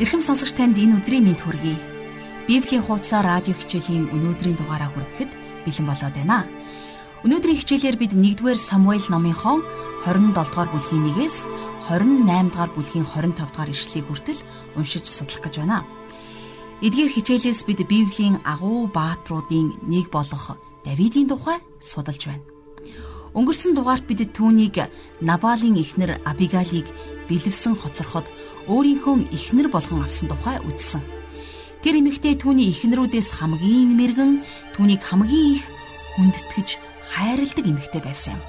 Ирхэм сонсогч танд энэ өдрийн мэнд хүргэе. Библийн хуудасаар радио хичээлийн өнөөдрийн дугаараа хүрэхэд бэлэн болоод байна. Өнөөдрийн хичээлээр бид 1-р Самуэль номынхон 27 дугаар бүлгийн 1-ээс 28 дугаар бүлгийн 25 дугаар ишлэлийг хүртэл уншиж судлах гэж байна. Эдгээр хичээлээс бид Библийн агуу баатруудын нэг болох Давидын тухай судалж байна. Өнгөрсөн дугаарт бид түүнийг Набалын эхнэр Абигалийг бэлэвсэн хоцорход өөрийнхөө эхнэр болгон авсан тухай үзсэн. Тэр эмэгтэй түүний эхнэрүүдээс хамгийн мэрэгэн түүнийг хамгийн их хүндэтгэж хайрладаг эмэгтэй байсан юм.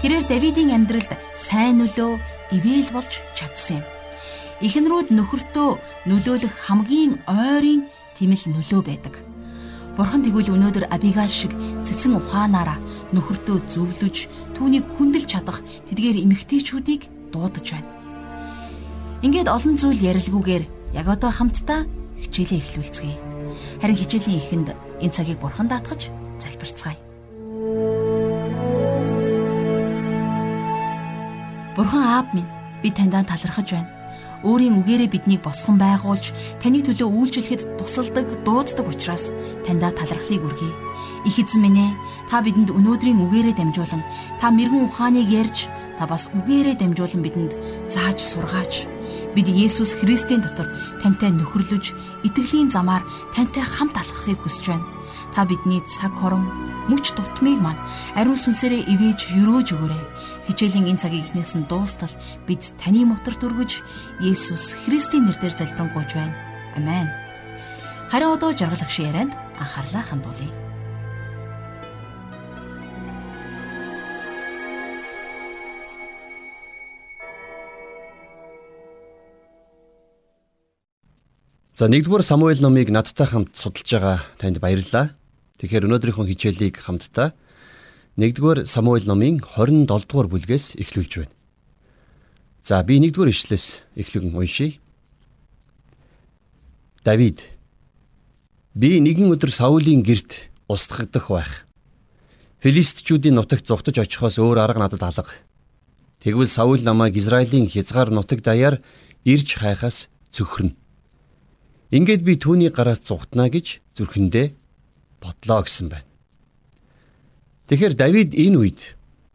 Тэрээр Давидын амьдралд сайн нөлөө ивэл болж чадсан юм. Эхнэрүүд нөхөртөө нөлөөлөх хамгийн ойрын тимэл нөлөө байдаг. Бурхан тэгвэл өнөөдөр Абигал шиг цэцэн ухаанаараа нөхөртөө зөвлөж түүнийг хүндэлж чадах тэдгээр эмэгтэйчүүдийг дуудаж байна. Ингээд олон зүйл ярилгүйгээр яг одоо хамтдаа хичээлээ эхлүүлцгээе. Харин хичээлийн эхэнд энэ цагийг бурхан даатгаж залбирцгаая. Бурхан аав минь би таньдаа талархаж байна. Өөрийн үгээрээ биднийг босгон байгуулж, таны төлөө үйлчлэхэд тусалдаг, дууддаг учраас таньдаа талархлыг өргөе. Их эзэн минь ээ, та бидэнд өнөөдрийн үгээрээ дамжуулан, та мэрэгэн ухааныг ярьж, та бас үгээрээ дамжуулан бидэнд зааж сургаач Бид Есүс Христийн дотор тантай нөхөрлөж, итгэлийн замаар тантай хамт алхахыг хүсэж байна. Та бидний цаг хорон мөч дутмыг маань ариун сүнсээрээ ивэж өрөөж өгөөрэй. Хичээлийн энэ цагийг ихнээс нь дуустал бид таны мотор дүргэж Есүс Христийн нэрээр залбирanгуйж байна. Амен. Харин одоо жаргалах шиг ярианд анхаарлаа хандуулъя. За 1-р Самуэль номыг надтай хамт судалж байгаа танд баярлалаа. Тэгэхээр өнөөдрийнхөө хичээлийг хамтдаа 1-р Самуэль номын 27-р бүлгээс эхлүүлж байна. За би 1-р ишлээс эхлэн уншийе. Давид Би нэгэн өдөр Саулийн герт устгагдах байх. Филистичүүдийн нутагт зугтаж очихоос өөр арга надад алга. Тэгвэл Саул намайг Израилийн хязгаар нутаг даяар ирж хайхаас цөхрөн. Ингээд би түүний гараас зугтана гэж зүрхэндээ бодлоо гэсэн байна. Тэгэхээр Давид энэ үед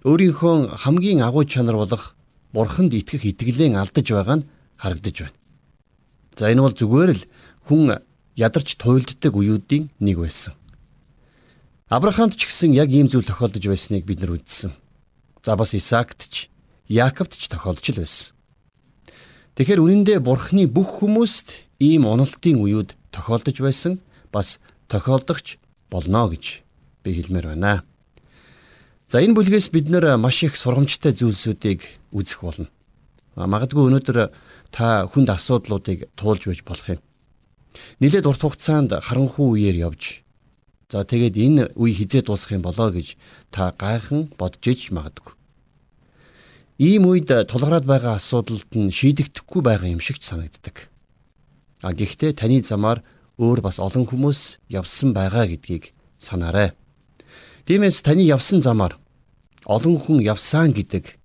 өөрийнхөө хамгийн агуу чанар болох Бурханд итгэх итгэлээ алдаж байгаа нь харагдаж байна. За энэ бол зүгээр л хүн ядарч туйлддаг үеүүдийн нэг байсан. Авраамд ч гэсэн яг ийм зүйл тохиолдож байсныг бид нар үзсэн. За бас Исаакт ч, Яаковт ч тохиолдож л байсан. Тэгэхээр үнэндээ Бурхны бүх хүмүүст ийм уналтын үеуд тохиолдож байсан бас тохиолдохч болно гэж би хэлмээр байна. За энэ бүлгээс бид нэр маш их сургамжтай зүйлсүүдийг үзэх болно. Магадгүй өнөөдөр та хүнд асуудлуудыг туулж байж болох юм. Нилээд урт хугацаанд харанхуй үеэр явж за тэгээд энэ үе хизээ дуусах юм болоо гэж та гайхан бодож иж магадгүй. Ийм үед тулгараад байгаа асуудалд нь шийдэгдэхгүй байгаа юм шигч санагддаг. А гэхдээ таны замаар өөр бас олон хүмүүс явсан байгаа гэдгийг санаарай. Тиймээс таны явсан замаар олон хүн явсан гэдэг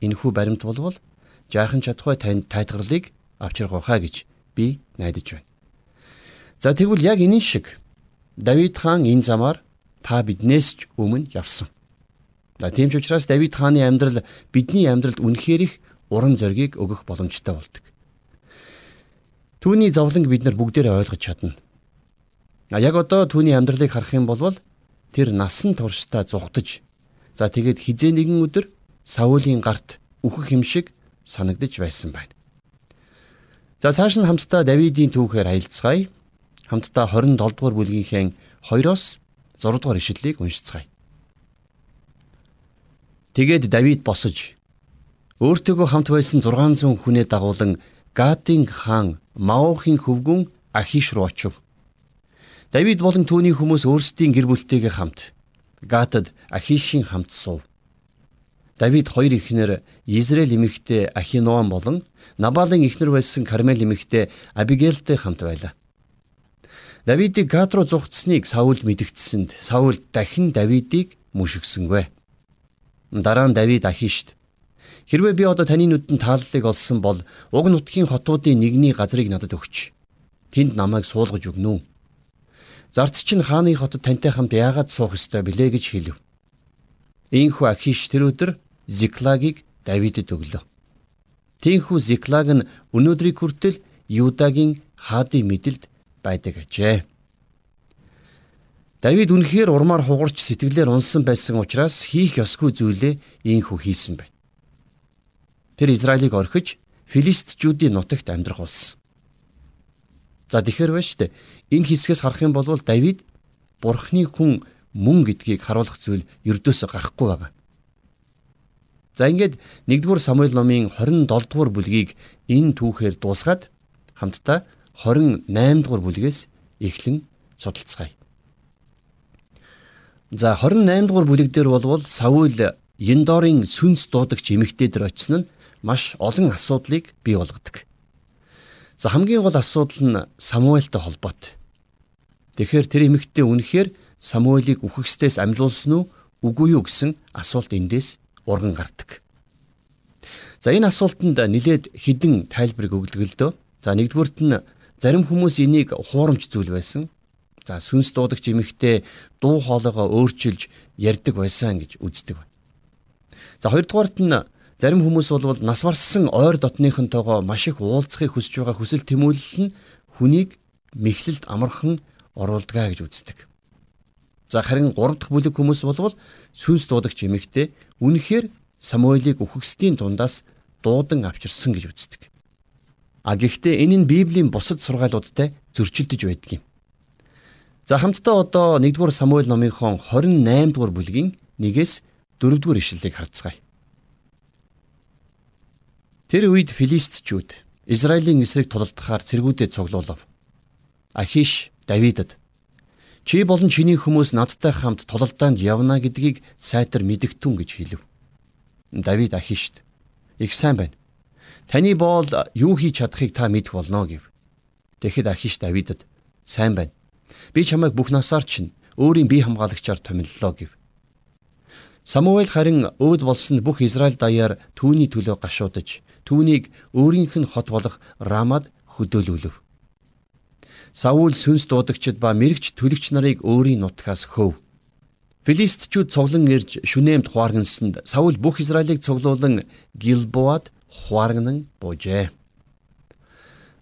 энэхүү баримт болвол жаахан чадхуй танд тайлгарлыг авчрах байхаа гэж би найдаж байна. За тэгвэл яг энэ шиг Давид хаан энэ замаар та биднээс ч өмнө явсан. За тийм ч учраас Давид хааны амьдрал бидний амьдралд үнэхээр их урам зориг өгөх боломжтой болдог. Түүний зовлонг бид нар бүгдээрээ ойлгож чадна. А яг одоо түүний амьдралыг харах юм бол тэр насан туршдаа зүхтаж за тэгээд хизээ нэгэн өдөр Саулийн гарт үхэх юм шиг санагдаж байсан байна. За цааш нь хамтдаа Давидын түүхээр аялцгаая. Хамтдаа 27 дугаар бүлгийнхээ 2-оос 6 дугаар ишлэлийг уншицгаая. Тэгээд Давид босож өөртөөгөө хамт байсан 600 хүнээ дагуулan Гадын хаан Маохын хөвгүн Ахиш руу очив. Давид болон түүний хүмүүс өөрсдийн гэр бүлтэйгээ хамт Гатад Ахишийн хамт сув. Давид хоёр эхнэр Израиль эмэгтэй Ахиноам болон Набалын эхнэр байсан Кармел эмэгтэй Абигейлтэй хамт байлаа. Давидыг Гат руу зугтсныг Саул мэдгдсэнд Саул дахин Давидыг мушигсэнгүй. Дараа нь Давид Ахишд Хэрвээ би одоо таны нүдэнд тааллыг олсон бол уг нутгийн хотуудын нэгний газрыг надад өгч тэнд намайг суулгаж өгнө үү? Зарц чинь хааны хотод тантай хамт яагаад суух ёстой билээ гэж хэлв. Ийхүү Ахиш тэр өдөр Зиклагийг Давидэд өглөө. Тийхүү Зиклаг нь өнөөдрийг хүртэл Юдагийн хаадын мэдэлд байдаг ажээ. Давид үнэхээр урмаар хугарч сэтгэлээр унсан байсан учраас хийх ёсгүй зүйлээ ийхүү хийсэн байна. Тэр Израилийг орхиж Филистчүүдийн нутагт амьдрах болсон. За тэгэхээр байна шүү дээ. Энэ хэсгээс харах юм бол Давид Бурхны хүн мөн гэдгийг харуулах зүйл ердөөсөө гарахгүй байгаа. За ингээд 1-р Самуэль номын 27 дугаар бүлгийг энэ түүхээр дуусгаад хамтдаа 28 дугаар бүлгээс эхлэн судалцгаая. За 28 дугаар бүлэг дээр болвол Саул Яндорын сүнс дуудагч эмэгтэй дээр очсон нь маш олон асуудлыг бий болгодог. За хамгийн гол асуудал нь Самуэльтай холбоотой. Тэгэхээр тэр эмэгтэй үнэхээр Самуэлийг үхэгсдээс амьлуулсан уу үгүй юу гэсэн асуулт эндээс урган гардаг. За энэ асуултанд нилээд хідэн тайлбарыг өгдөг л дөө. За нэгдүгüрт нь зарим хүмүүс энийг хуурамч зүйл байсан. За сүнс дуудагч эмэгтэй дуу хоолойгоо өөрчилж ярьдаг байсан гэж үздэг. За хоёрдугаарт нь зарим хүмүүс бол нас барсан ойр дотныхонтойгоо маш их уулзахыг хүсэж байгаа хүсэл тэмүүлэл нь хүнийг мэхлэлд амархан оруулдгаа гэж үздэг. За харин 3 дахь бүлэг хүмүүс болвол сүнс дуудагч эмэгтэй үнэхээр Самуэлийг үхэгсдийн дундаас дуудан авчирсан гэж үздэг. А гэхдээ энэ нь Библийн бусад сургаалуудтай зөрчилдөж байдаг юм. За хамтдаа одоо 1-р Самуэль номынхон 28-р бүлгийн 1-ээс 4-р ишлэлийг харцгаая. Тэр үед филистчүүд Израилийн эсрэг тулалдахаар цэргүүдэд цуглуулав. Ахиш Давидад чи болон чиний хүмүүс надтай хамт тулалдаанд явна гэдгийг сайтар мэдгтүн гэж хэлв. Давид Ахишт их сайн байна. Таны боол юу хийж чадахыг та мэдэх болно гэв. Тэгэхэд Ахиш Давидад сайн байна. Би чамайг бүх насаар чинь өөрийн бие хамгаалагчаар томиллоо гэв. Самуэль харин өөд болсон бүх Израиль даяар түүний төлөө гашуудаж түүнийг өөрийнх нь хот болох Рамад хөдөөлүүлв. Саул сүнс дуудагчид ба мэрэгч төлөгч нарыг өөрийн нутгаас хөөв. Филистчүүд цуглан ирж шүнэмд хуаргансанд Саул бүх Израилийг цуглуулan Гилбоад хуарган буужээ.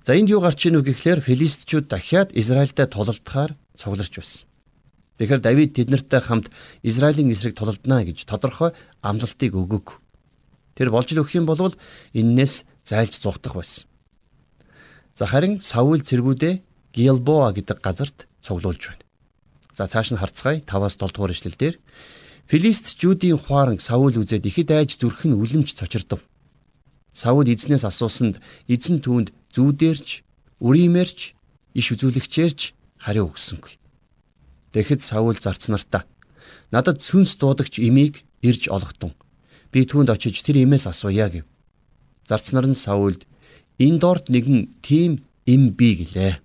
За энд юу гарч ийнү гэхлээр филистчүүд дахиад Израильтай тулалдахаар цугларч байсан. Тэгэхээр Давид тэднэртэй хамт Израилийн эсрэг тулалдана гэж тодорхой амлалтыг өгөг. Тэр болж л өгөх юм бол эннээс зайлж зугтах байсан. За харин Саул цэргүүдээ Гилбоа гэдэг газарт цуглуулж байна. За цааш нь харцгаая 5-аас 7 дугаар эшлэл дээр Филистчүүдийн хуаранг Саул үзээд ихэд айж зүрх нь үлэмж цочирдов. Саул эзнээс асуусанд эзэн түүнд зүүдэрч, үримэрч, иш үзүүлэгчээрч хариу өгсөнгүй. Тэгэхэд Саул зарц нартаа надад сүнс дуудагч имийг ирж олготун. Би түүнд очиж тэр имээс асууя гэв. Зарц нар нь Саулд энэ дорд нэгэн тим им би гэлээ.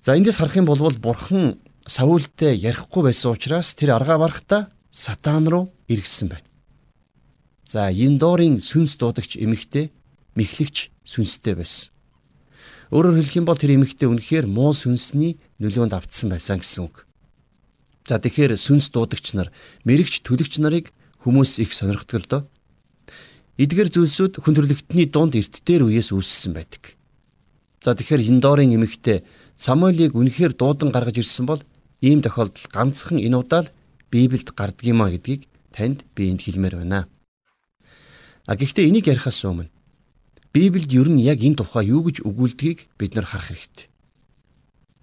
За эндээс харах юм бол бурхан Саултай ярихгүй байсан учраас тэр аргаа барахта сатан руу эргэсэн байна. За Индорын сүнс дуудагч эмэгтэй мэхлэгч сүнстэй байсан. Өөрөөр хэлэх юм бол тэр эмэгтэй үнэхээр муу сүнсний нөлөөнд автсан байсан гэсэн үг. За тэгэхээр сүнс дуудагч нар, мэрэгч төлөгч нарыг хүмүүс их сонирхдаг л доо. Эдгэр зүйлсүүд хүн төрлөختний дунд эртдээр үеэс үүссэн байдаг. За тэгэхээр Индорын эмэгтэй Самуэлийг үнэхээр дуудан гаргаж ирсэн бол ийм тохиолдол ганцхан энэ удаа л Библиэд гардаг юм а гэдгийг танд би энд хэлмээр байна. А гэхдээ энийг ярихаас өмнө Библиэд ер нь яг энэ тухай юу гэж өгүүлдгийг бид нар харах хэрэгтэй.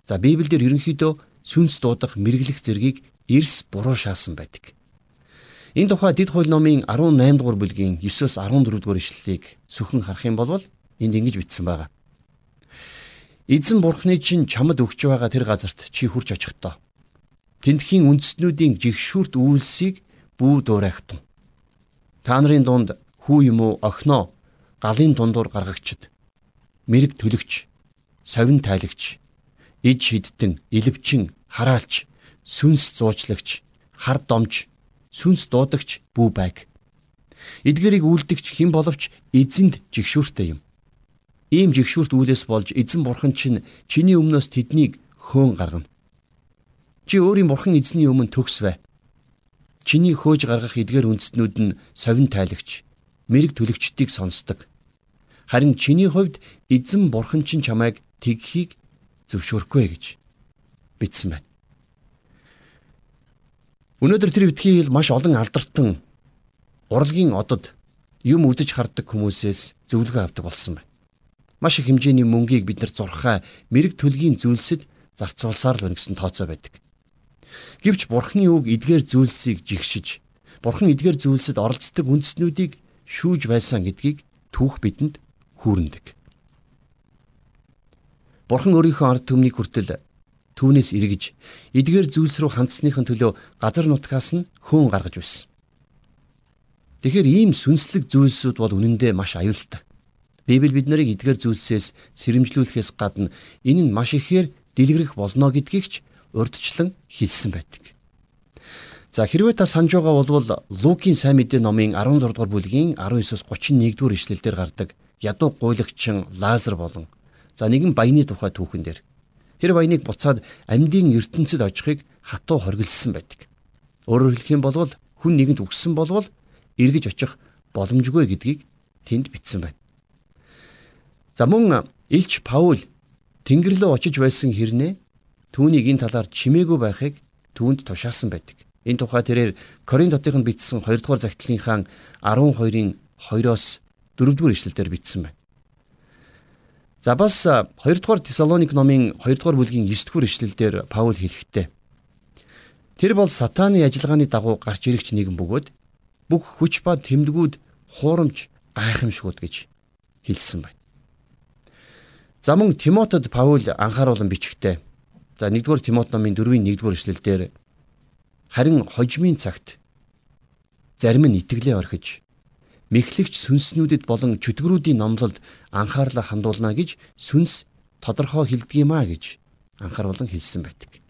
За Библиэлд ерөнхийдөө сүнс дуудах мэрэглэх зэргийг эрс буруу шаасан байдаг. Энэ тухай Дэд хууль номын 18 дугаар бүлгийн 9-с 14 дугаар ишлэлийг сүхэн харах юм бол энд ингэж бичсэн байна. Эзэн бурхны чинь чамд өгч байгаа тэр газарт чи хурж очихдоо. Тэндхийн үндэстнүүдийн жигшүүрт үйлсийг бүү дуурайхтун. Та нарын дунд хүү юм уу охиноо? Галын дундуур гаргагчд. Мэрэг төлөгч. Совин тайлагч иж хидтэн илвчин хараалч. Сүнс зуучлагч. Хар домж сүнс дуудагч бүү байг. Эдгэрийг үлдэгч хэн боловч эзэнд жигшүүртэй юм. Ийм жигшүүрт үлээс болж эзэн бурхан чинь чиний өмнөөс тэднийг хөөн гаргана. Чи өөрийн бурхан эзний өмнө төгс бай. Чиний хөөж гаргах эдгээр үндэстнүүд нь совин тайлагч, мэрэг төлөгчдийг сонсдог. Харин чиний хувьд эзэн бурхан чинь чамайг тэгхийг зөвшөөрөхгүй гэж бичсэн байна. Өнөөдөр тэр битгий хэл маш олон алдартан урлагийн одод юм үзэж харддаг хүмүүсээс зөвлөгөө авдаг болсон байна. Маш их хэмжээний мөнгийг бид нар зурхаа мэрэг төлгийн зүйлсэд зарцуулсаар л байна гэсэн тооцоо байдаг. Гэвч Бурхны үг эдгээр зүйлсийг жигшиж, Бурхан эдгээр зүйлсэд оролцдог үндэснүүдийг шүүж байсан гэдгийг түүх бидэнд хүүрнэдэг. Бурхан өөрийнхөө ард түмнийг хүртэл түүнээс эргэж эдгээр зүйлс рүү хандсныхын төлөө газар нутгаас нь хөөн гаргаж байсан. Тэгэхээр ийм сүнслэг зүйлсүүд бол үнэндээ маш аюултай. Библи бид нарыг эдгээр зүйлсээс сэрэмжлүүлэхээс гадна энэ нь маш ихээр дэлгэрэх болно гэдгийг ч урдчлан хэлсэн байдаг. За хэрвээ та санаж байгаа бол Лукийн сайн мэдээ номын 16 дугаар бүлгийн 19-с 31 дугаар ишлэлдэр гардаг ядуу гуйлагчин Лазар болон за нэгэн баяны тухай түүхэн дээр Тэр баяныг буцаад амьдын ертөнцид очихыг хатуу хоригдсан байдаг. Өөрөөр хэлэх юм бол хүн нэгэнд үгссэн болвол эргэж очих боломжгүй гэдгийг тэнд бичсэн байна. За мөн Илч Паул Тэнгэр рүү очиж байсан хэрнээ түүнийг энэ талаар чимээгүй байхыг түүнд тушаасан байдаг. Энэ тухай тэрээр Коринт хотынд бичсэн 2 дугаар загтлынхаа 12-ын 2-оос 4 дугаар ишлэлээр бичсэн байна. За бас 2 дугаар Тесалоник номын 2 дугаар бүлгийн 9 дугаар ишлэлдэр Паул хэлэхдээ Тэр бол сатааны ажиллагааны дагуу гарч ирэгч нэгэн бөгөөд бүх хүч ба тэмдгүүд хуурамч гайхамшгууд гэж хэлсэн байна. За мөн Тимотед Паул анхааруулan бичгтээ за 1 дугаар Тимот номын 4-ийн 1 дугаар ишлэлдэр харин хожимын цагт зарим нь итгэлээ орхиж мэхлэгч сүнснүүдэд болон чөтгөрүүдийн номлолд анхаарлаа хандуулна гэж сүнс тодорхой хэлдгиймаа гэж анхааруулan хэлсэн байдаг.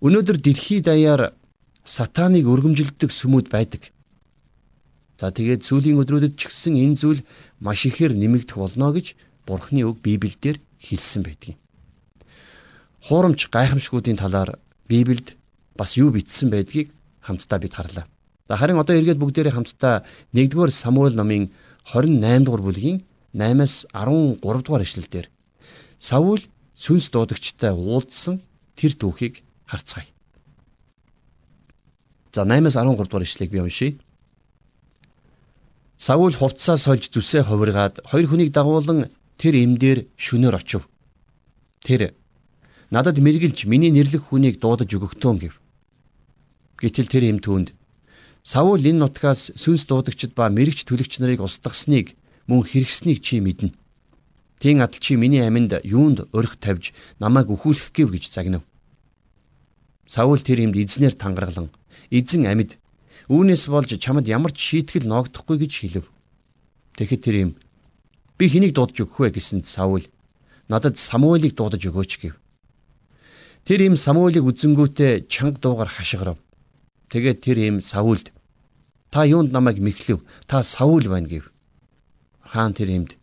Өнөөдөр дэлхийд даяар сатаныг өргөмжилдэг сүмүүд байдаг. За тэгээд сүүлийн өдрүүдэд ч гэсэн энэ зүйл маш ихээр нэмэгдэх болно гэж Бурхны үг Библиэлд хэлсэн байдаг. Хуурамч гайхамшгуудын талаар Библиэд бас юу бичсэн байдгийг хамтдаа бид харлаа. За харин одоо эргээд бүгдээрээ хамтдаа 1-р Самуэль номын 28 дугаар бүлгийн 8-аас 13 дугаар эшлэлдэр Саул сүнс дуудагчтай уулзсан тэр түүхийг харцгаая. За 8-аас 13 дугаар эшлэгийг би уншийе. Саул хувцсаа сольж зүсээ хувиргаад хоёр хүнийг дагуулan тэр эмдээр шөнөөр очив. Тэр надад мэргэлж миний нэрлэх хүнийг дуудаж өгөхтөө гэв. Гэтэл тэр эм түүнд Саул энэ нутгаас сүнс дуудагчид ба мэрэгч төлөгч нарыг устгасныг мөн хэрэгснийг чи мэднэ. Тийм адил чи миний аминд юунд өрх тавьж намайг өхүүлэх гэв гэж загнав. Саул тэр юмд эзнэр тангаргалан эзэн амьд үүнээс болж чамд ямар ч шийтгэл ноогдохгүй гэж хэлв. Тэгэхэд тэр юм би хэнийг дуудаж өгөх вэ гэсэнд Саул надад Самуэлийг дуудаж өгөөч гэв. Тэр им Самуэлийг үзэнгүүтээ чанга дуугар хашгирав. Тэгээд тэр ийм Саулд та юунд намайг мэхлэв? Та Саул байна гэв. Хаан тэр иймд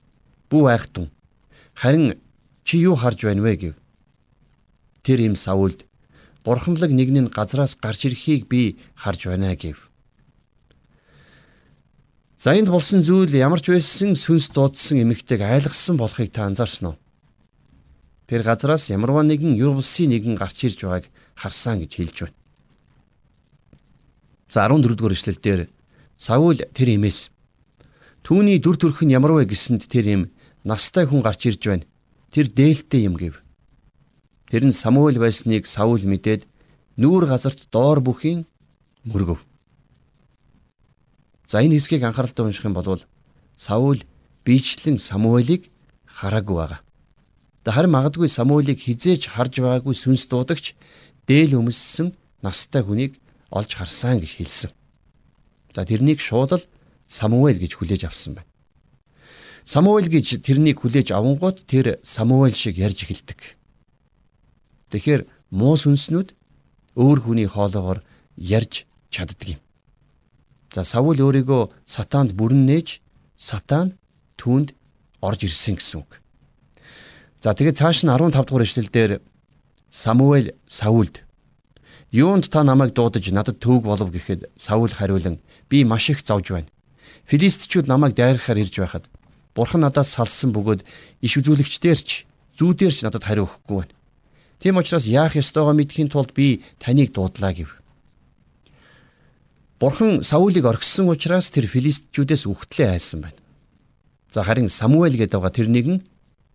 бүү айхтун. Харин чи юу харж байна вэ гэв. Тэр ийм Саулд бурхамлаг нэгний газраас гарч ирэхийг би харж байна гэв. За энд болсон зүйл ямар ч байсан сүнс дуудсан эмэгтэйг айлгсан болохыг та анзаарсан уу? Тэр газраас ямарваа нэгэн юр булсын нэгэн гарч ирж байгааг харсан гэж хэлж байна. За 14 дугаар эшлэлдэр Саул тэр имээс түүний дүр төрх нь ямар вэ гэсэнд тэр им настай хүн гарч ирж байна. Тэр дээлтэй юм гэв. Тэр нь Самуэль байсныг Саул мэдээд нүүр газарт доор бүхийн мөргөв. За энэ хэсгийг анхааралтай унших юм бол Саул биечлэн Самуэлийг хараагүй байгаа. Харин магадгүй Самуэлийг хизээж харж байгаагүй сүнс дуудагч дээл өмссөн настай хүнийг олж харсан гэж хэлсэн. За тэрнийг шууд л Самуэль гэж хүлээж авсан байна. Самуэль гэж тэрнийг хүлээж авангууд тэр Самуэль шиг ярьж эхэлдэг. Тэгэхээр муу сүнснүүд өөр хүний хоолоогоор ярьж чаддаг юм. За Саул өөрийгөө сатаанд бүрэн нээж сатан түүнд орж ирсэн гэсэн үг. За тэгээд цааш нь 15 дугаар эшлэлдэр Самуэль Саулд Юунд та намайг дуудаж надад төвөг болов гэхэд Саул хариулан би маш их зовж байна. Филистичүүд намайг дайрахаар ирж байхад Бурхан надаас салсан бөгөөд иш үзүүлэгчдэрч зүүдэрч надад хариу өгөхгүй байна. Тийм учраас яах ёстойгоо мэдхийн тулд би таныг дуудлаа гэв. Бурхан Саулийг орхисон учраас тэр филистичүүдээс үхтлээ айсан байна. За харин Самуэль гэдэг байгаа тэр нэгэн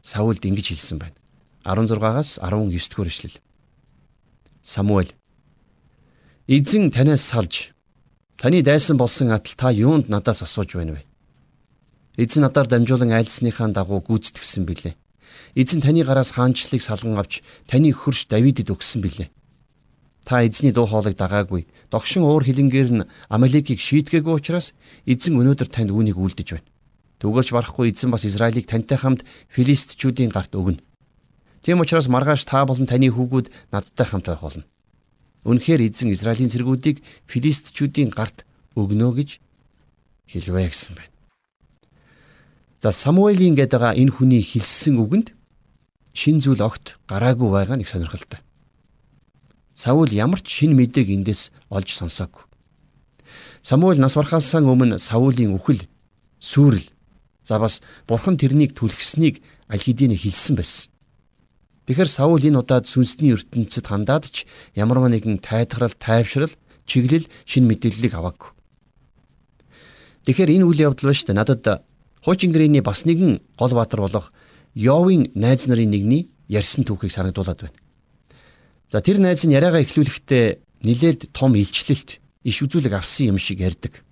Саулд ингэж хэлсэн байна. 16-аас 19 дугаар эшлэл. Самуэль Эзэн танаас салж таны дайсан болсон атал та юунд надаас асууж байна вэ? Эзэн надаар дамжуулан айлсныхаа дагуу гүйцэтгсэн билээ. Эзэн таны гараас хаанчлалыг салган авч таны хөрш Давидэд өгсөн билээ. Та эзний дуу хоолойг дагаагүй. Догшин уур хилэнгээр нь Амалекийг шийтгээгүй учраас эзэн өнөөдөр танд үүнийг үлдэж байна. Түгээрч барахгүй эзэн бас Израилийг тантай хамт филистичүүдийн гарт өгнө. Тийм учраас маргааш та болон таны хүүгүүд надтай хамт байх болно. Үнэхээр эзэн Израилийн цэргүүдийг филистичүүдийн гарт өгнө гэж хэлвэ гэсэн байна. За Самуэлийн гэдэг энэ хүний хэлсэн үгэнд шин зүйл огт гараагүй байгаа нэг сонирхолтой. Саул ямар ч шин мэдээг эндээс олж сонсоогүй. Самуэль нас бархаасаа өмнө Саулийн үхэл, сүрэл, за бас бурхан тэрнийг түлхсэнийг аль хэдийн хэлсэн байсан. Тэгэхэр Саул энэ удаад сүнсний ертөнцид хандаад ч ямар нэгэн тайлхрал, тайвшрал, чиглэл, шин мэдээллийг аваагүй. Тэгэхээр энэ үйл явдал ба штэ надад хуучин гэрээний бас нэгэн гол баатар болох Йовын найз нарын нэгний ярьсан түүхийг санагдуулад байна. За тэр найз нь яриагаа эхлүүлэхдээ нилээд том илчлэлт иш үзүүлэг авсан юм шиг ярьдаг.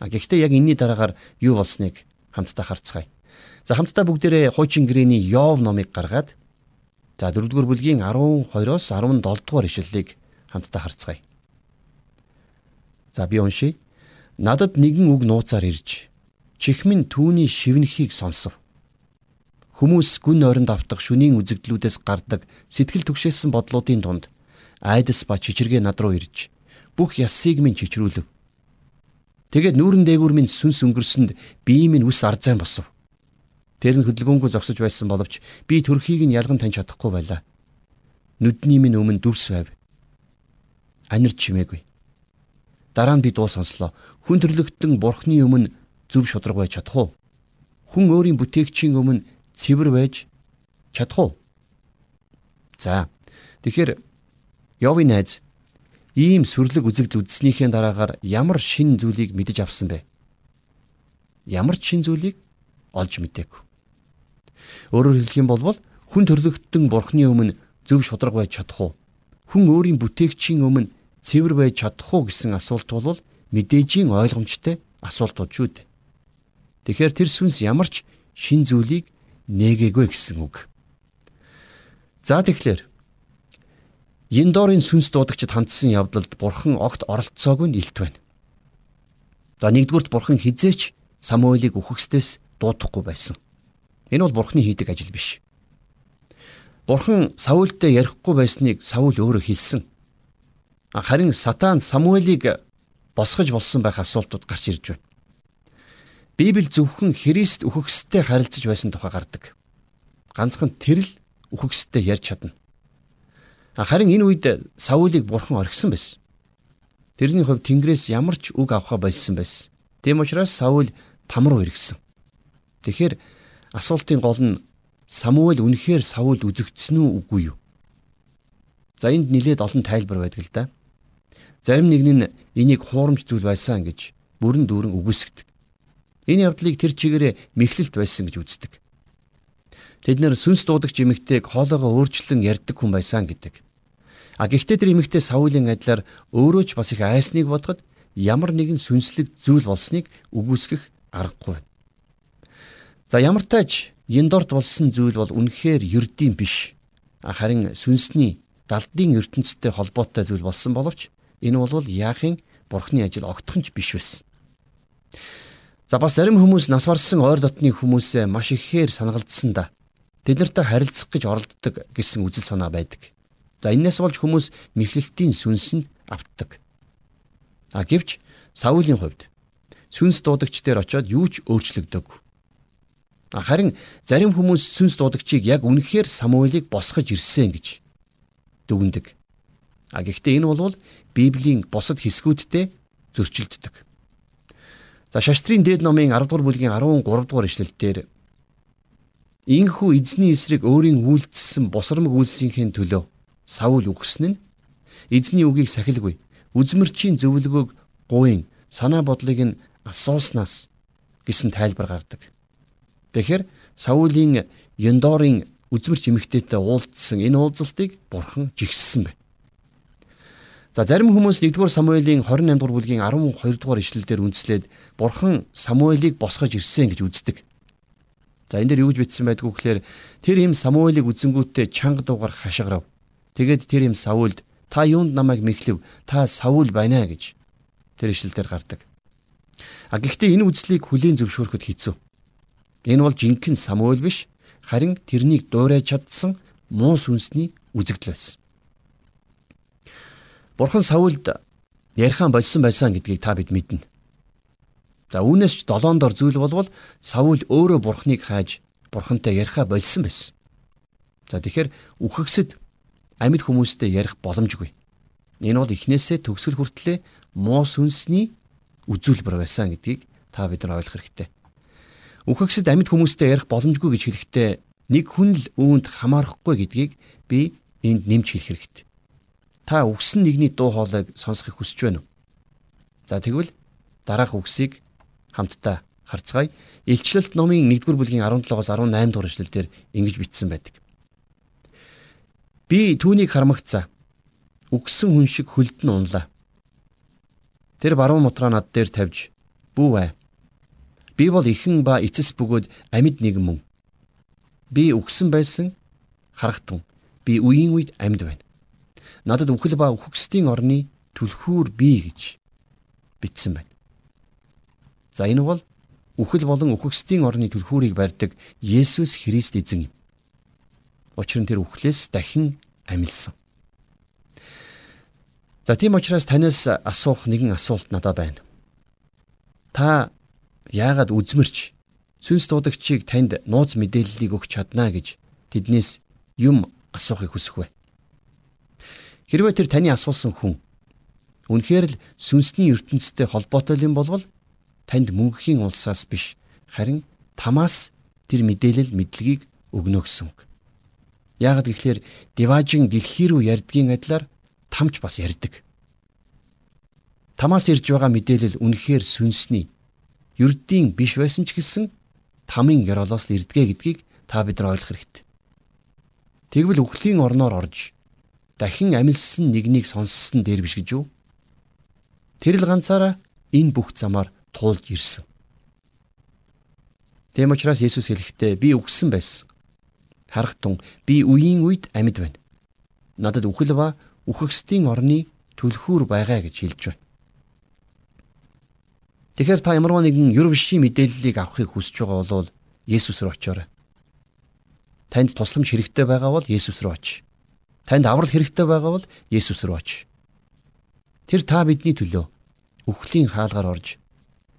А гэхдээ яг энэний дараагаар юу болсныг хамтдаа харцгаая. За хамтдаа бүгдээрээ хуучин гэрээний Йов номыг гаргаад За 4-р бүлгийн 12-оос 17 дугаар ишлэлийг хамтдаа харцгаая. За би уншия. Надад нэгэн үг нууцаар ирж чихмэн түүний шивнэхийг сонсов. Хүмүүс гүн ойронд автах шүнийн үзэгдлүүдээс гардаг сэтгэл түгшээсэн бодлуудын дунд айдас ба чичиргээ над руу ирж бүх ясыг минь чичрүүлв. Тэгээд нүүрэн дээгүүр минь сүнс өнгөрсөнд бие минь үс арзайн босов. Тэр нь хөдөлгөөнгүй зогсож байсан боловч би төрхийг нь ялган таньж чадахгүй байлаа. Нүдний минь өмнө дүрс байв. Анир чимээгүй. Дараа нь би дуу сонслоо. Хүн төрлөختөн бурхны өмнө зөв шудраг байж чадах уу? Хүн өөрийн бүтээгчийн өмнө цэвэр байж чадах уу? За. Тэгэхээр Йовын найз ийм сүрлэг үзэгдэл үзснийхээ дараагаар ямар шин зүйлийг мэдэж авсан бэ? Ямар ч шин зүйлийг олж мэдээгүй. Өөрөөр хэлэх юм бол хүн төрлөختөн бурхны өмнө зөв шудраг байж чадах уу? Хүн өөрийн бүтээгчийн өмнө цэвэр байж чадах уу гэсэн асуулт бол мэдээжийн ойлгомжтой асуултууд шүү дээ. Тэгэхээр тэр сүнс ямар ч шин зүйлийг нээгээгүй гэсэн үг. За тэгэхээр Яндорын сүнс дуудагчд хандсан явдалд бурхан огт оролцоогүй нь илт байна. За нэгдүгürt бурхан хизээч Самуэлийг үхэхстээс дуудахгүй байсан. Энэ бол бурхны хийдэг ажил биш. Бурхан Саултай ярихгүй байсныг Саул өөрөө хэлсэн. Харин сатан Самуэлийг босгож болсон байх асуултууд гарч ирж байна. Библи зөвхөн Христ үхэгстэй харилцаж байсан тухай гардаг. Ганцхан тэр л үхэгстэй ярьж чадна. Харин энэ үед Саулийг бурхан орхисон байсан. Тэрний хувьд Тэнгэрээс ямар ч үг авахаа болсон байсан. Тийм учраас Саул там руу иргэсэн. Тэгэхээр Асуултын гол нь Самуэль үнэхээр Саул үзэгдсэн үү үгүй юу? За энд нилээд олон тайлбар байдаг л да. Зарим нэг нь энийг хуурамч зүйл байсан гэж бүрэн дүүрэн үгүйсгдэг. Энэ явдлыг тэр чигээрээ мэхлэлт байсан гэж үздэг. Тэд нэр сүнс дуудагч эмэгтэйг хоолоогоо өөрчлөн ярьдаг хүн байсан гэдэг. А гэхдээ тэр эмэгтэй Саулийн адилаар өөрөө ч бас их айсныг бодоход ямар нэгэн сүнслэг зүйл болсныг үгүйсгэх аргагүй. За ямар тааж Яндорт болсон зүйл бол үнэхээр ердийн биш. Харин сүнсний далдын ертөнцтэй холбоотой зүйл болсон боловч энэ бол яахын бурхны ажил огтхонч биш байсан. За бас зарим хүмүүс нас барсан ойр дотны хүмүүсээ маш ихээр санагалдсан да. Тэд нартай харилцах гэж оролддог гэсэн үзэл санаа байдаг. За энээс болж хүмүүс мэхлэлтийн сүнс нь автдаг. А гэвч Саулийн хувьд сүнс дуудагч дээр очиод юу ч өөрчлөгдөг. Харин зарим хүмүүс сүнс дуудагчийг яг үнэхээр Самуэлийг босгож ирсэн гэж дүгнэдэг. А гэхдээ энэ бол Библийн бусад хэсгүүдтэй зөрчилддөг. За шаштрын дээд номын 10 дугаар бүлгийн 13 дугаар ишлэлдэр Инхүү эзний эсрэг өөрийн үйлдэлсэн босромг үйлсийнхээ төлөө Саул үгсэн нь эзний үгийг сахилгүй үзмэрчийн зөвлөгөөг гуйн санаа бодлыг нь асууснаас гэсэн тайлбар гардаг. Тэгэхээр Саулийн Яндорын үзмэрч эмэгтэйтэй уулзсан энэ уулзалтыг бурхан жигссэн байна. За зарим хүмүүс 1-р Самуэлийн 28 дугаар бүлгийн 12 дугаар ишлэлдэр үндэслээд бурхан Самуэлийг босгож ирсэн гэж үздэг. За энэ дээр юу гэж бичсэн байдгүй гэхээр тэр им Самуэлийг үзэнгүүтээ чанга дуугар хашгирав. Тэгээд тэр им Саулд та юунд намайг мэхлэв? Та Саул байна гэж тэр ишлэлдэр гардаг. А гэхдээ энэ үзлийг хүлийн зөвшөөрөхөд хэцүү. Энэ бол жинхэнэ Самуэль биш харин тэрнийг дуурайж чадсан муу сүнсний үзэгдэл байсан. Бурхан Саулд ярихаан болсон байсан гэдгийг та бид мэднэ. За үүнээс ч долоон дор зүйл болвол Саул өөрөө Бурханыг хайж Бурхантай ярихаа болсон байсан. За тэгэхээр үхэгсэд амьд хүмүүстэй ярих боломжгүй. Энэ бол эхнээсээ төгсгөл хүртлээр муу сүнсний үзүүлбэр байсан гэдгийг та бид нар ойлгох хэрэгтэй. Үхэгсэд амьд хүмүүстэй ярих боломжгүй гэж хэлэхдээ нэг хүн л үүнд хамаарахгүй гэдгийг би энд нэмж хэлэх хэрэгтэй. Та үгсэн нэгний дуу хоолойг сонсохыг хүсэж байна уу? За тэгвэл дараах үгсийг хамтдаа харцгаая. Илчлэлт номын 1-р бүлгийн 17-оос 18 дугаар эшлэлдэр ингэж бичсэн байдаг. Би түүнийг хармагцаа. Үгсэн хүн шиг хөлдөн унлаа. Тэр баруун мотроо над дээр тавьж "Бүү бай. Би бол ихэн ба эцэс бөгөөд амьд нэгэн мөн. Би үгсэн байсан харахтун. Би үеийн үед амьд байна надад үхэл ба үхгсдийн орны түлхүүр бий гэж бичсэн байна. За энэ бол үхэл болон үхгсдийн орны түлхүүрийг барьдаг Есүс Христ эзэн юм. Учир нь тэр үхлээс дахин амилсан. За тийм учраас танаас асуух нэгэн асуулт надад байна. Та яагаад үзмэрч сүнс дуудагчийг танд нууц мэдээллийг өгч чадна гэж тэднээс юм асуухыг хүсэх вэ? Хэрвээ тэр таны асуусан хүн үнэхээр л сүнсний ертөнцтэй холбоотой юм болвол танд мөнхийн улсаас биш харин тамаас тэр мэдээлэл мэдлэгийг өгнө гэсэн үг. Яагад гэвэл диважин дэлхий рүү ярдгийн адилаар тамч бас ярддаг. Тамаас ирж байгаа мэдээлэл үнэхээр сүнсний ердийн биш байсан ч гэсэн тамийн гэролоос л ирдгээ гэдгийг та бид нар ойлгох хэрэгтэй. Тэгвэл үхлийн орноор орж дахин амилсан нэгнийг сонссон дээр биш гэж юу? Тэр л ганцаараа энэ бүх замаар туулж ирсэн. Тэм учраас Есүс хэлэхдээ би үгсэн байсан. Харахтун би үеийн үед амьд байна. Надад үхэл ба үхэгсдийн орны түлхүүр байгаа гэж хэлж байна. Тэгэхээр та ямарваа нэгэн юр бишийн мэдээллийг авахыг хүсэж байгаа бол Есүс рүү очиорой. Танд тусламж хэрэгтэй байгаа бол Есүс рүү оч. Танд аврал хэрэгтэй байгаа бол Есүс рүү оч. Тэр та бидний төлөө үхлийн хаалгаар орж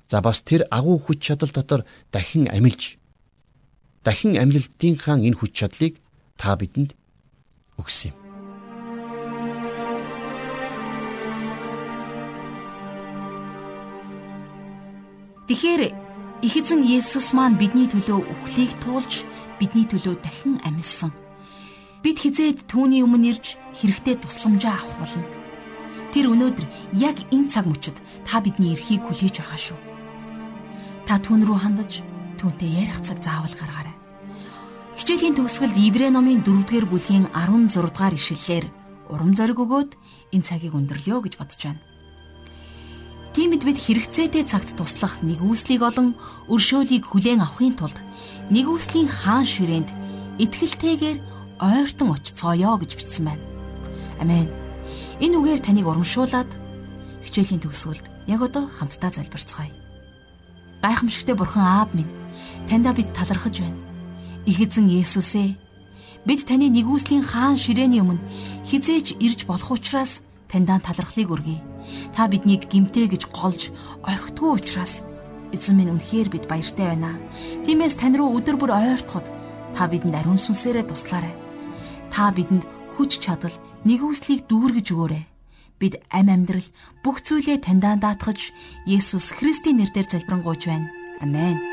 за бас тэр агуу хүч чадал дотор дахин амилж дахин амлалтынхаа энэ хүч чадлыг та бидэнд өгсөн юм. Тэгэхээр их эзэн Есүс маань бидний төлөө үхлийг туулж бидний төлөө дахин амилсан бид хизээд түүний өмнө ирж хэрэгтэй тусламжаа авах болно. Тэр өнөөдөр яг энэ цаг мөчид та бидний эрхийг хүлээж байгаа шүү. Та түүн рүү хандаж түүнтэй ярих цаг заавал гаргаарай. Хичээлийн төгсгөлд Иврэ номын 4-р бүлгийн 16-р ишлэлээр урам зориг өгөөд энэ цагийг өндөрлөё гэж бодож байна. Тиймд бид хэрэгцээтэй цагт туслах нэгүслийг олон өршөөлийг хүлээн авахын тулд нэгүслийн хаан ширээнд итгэлтэйгээр ойртон очицгоё гэж бичсэн байна. Амен. Энэ үгээр таныг урамшуулад хичээлийн төгсгөлд яг одоо хамтдаа залбирцгаая. Гайхамшигтээ бурхан аав минь таньда бид талархаж байна. Их эзэн Есүс ээ бид таны нэгүслийн хаан ширээний өмнө хизээж ирж болох учраас таньдаа талархлыг өргөе. Та биднийг гимтэй гэж голж орхитгүй учраас Эзэн минь үнэхээр бид баяртай байна. Тиймээс тань руу өдөр бүр ойртоход та бидэнд ариун сүнсээрээ туслаарай. Та бидэнд хүч чадал, нэгүслийг дүүргэж өгөөрэй. Бид ам амьдрал бүх зүйлээ таньдаа даатгаж Есүс Христийн нэрээр залбирanгуйж байна. Амен.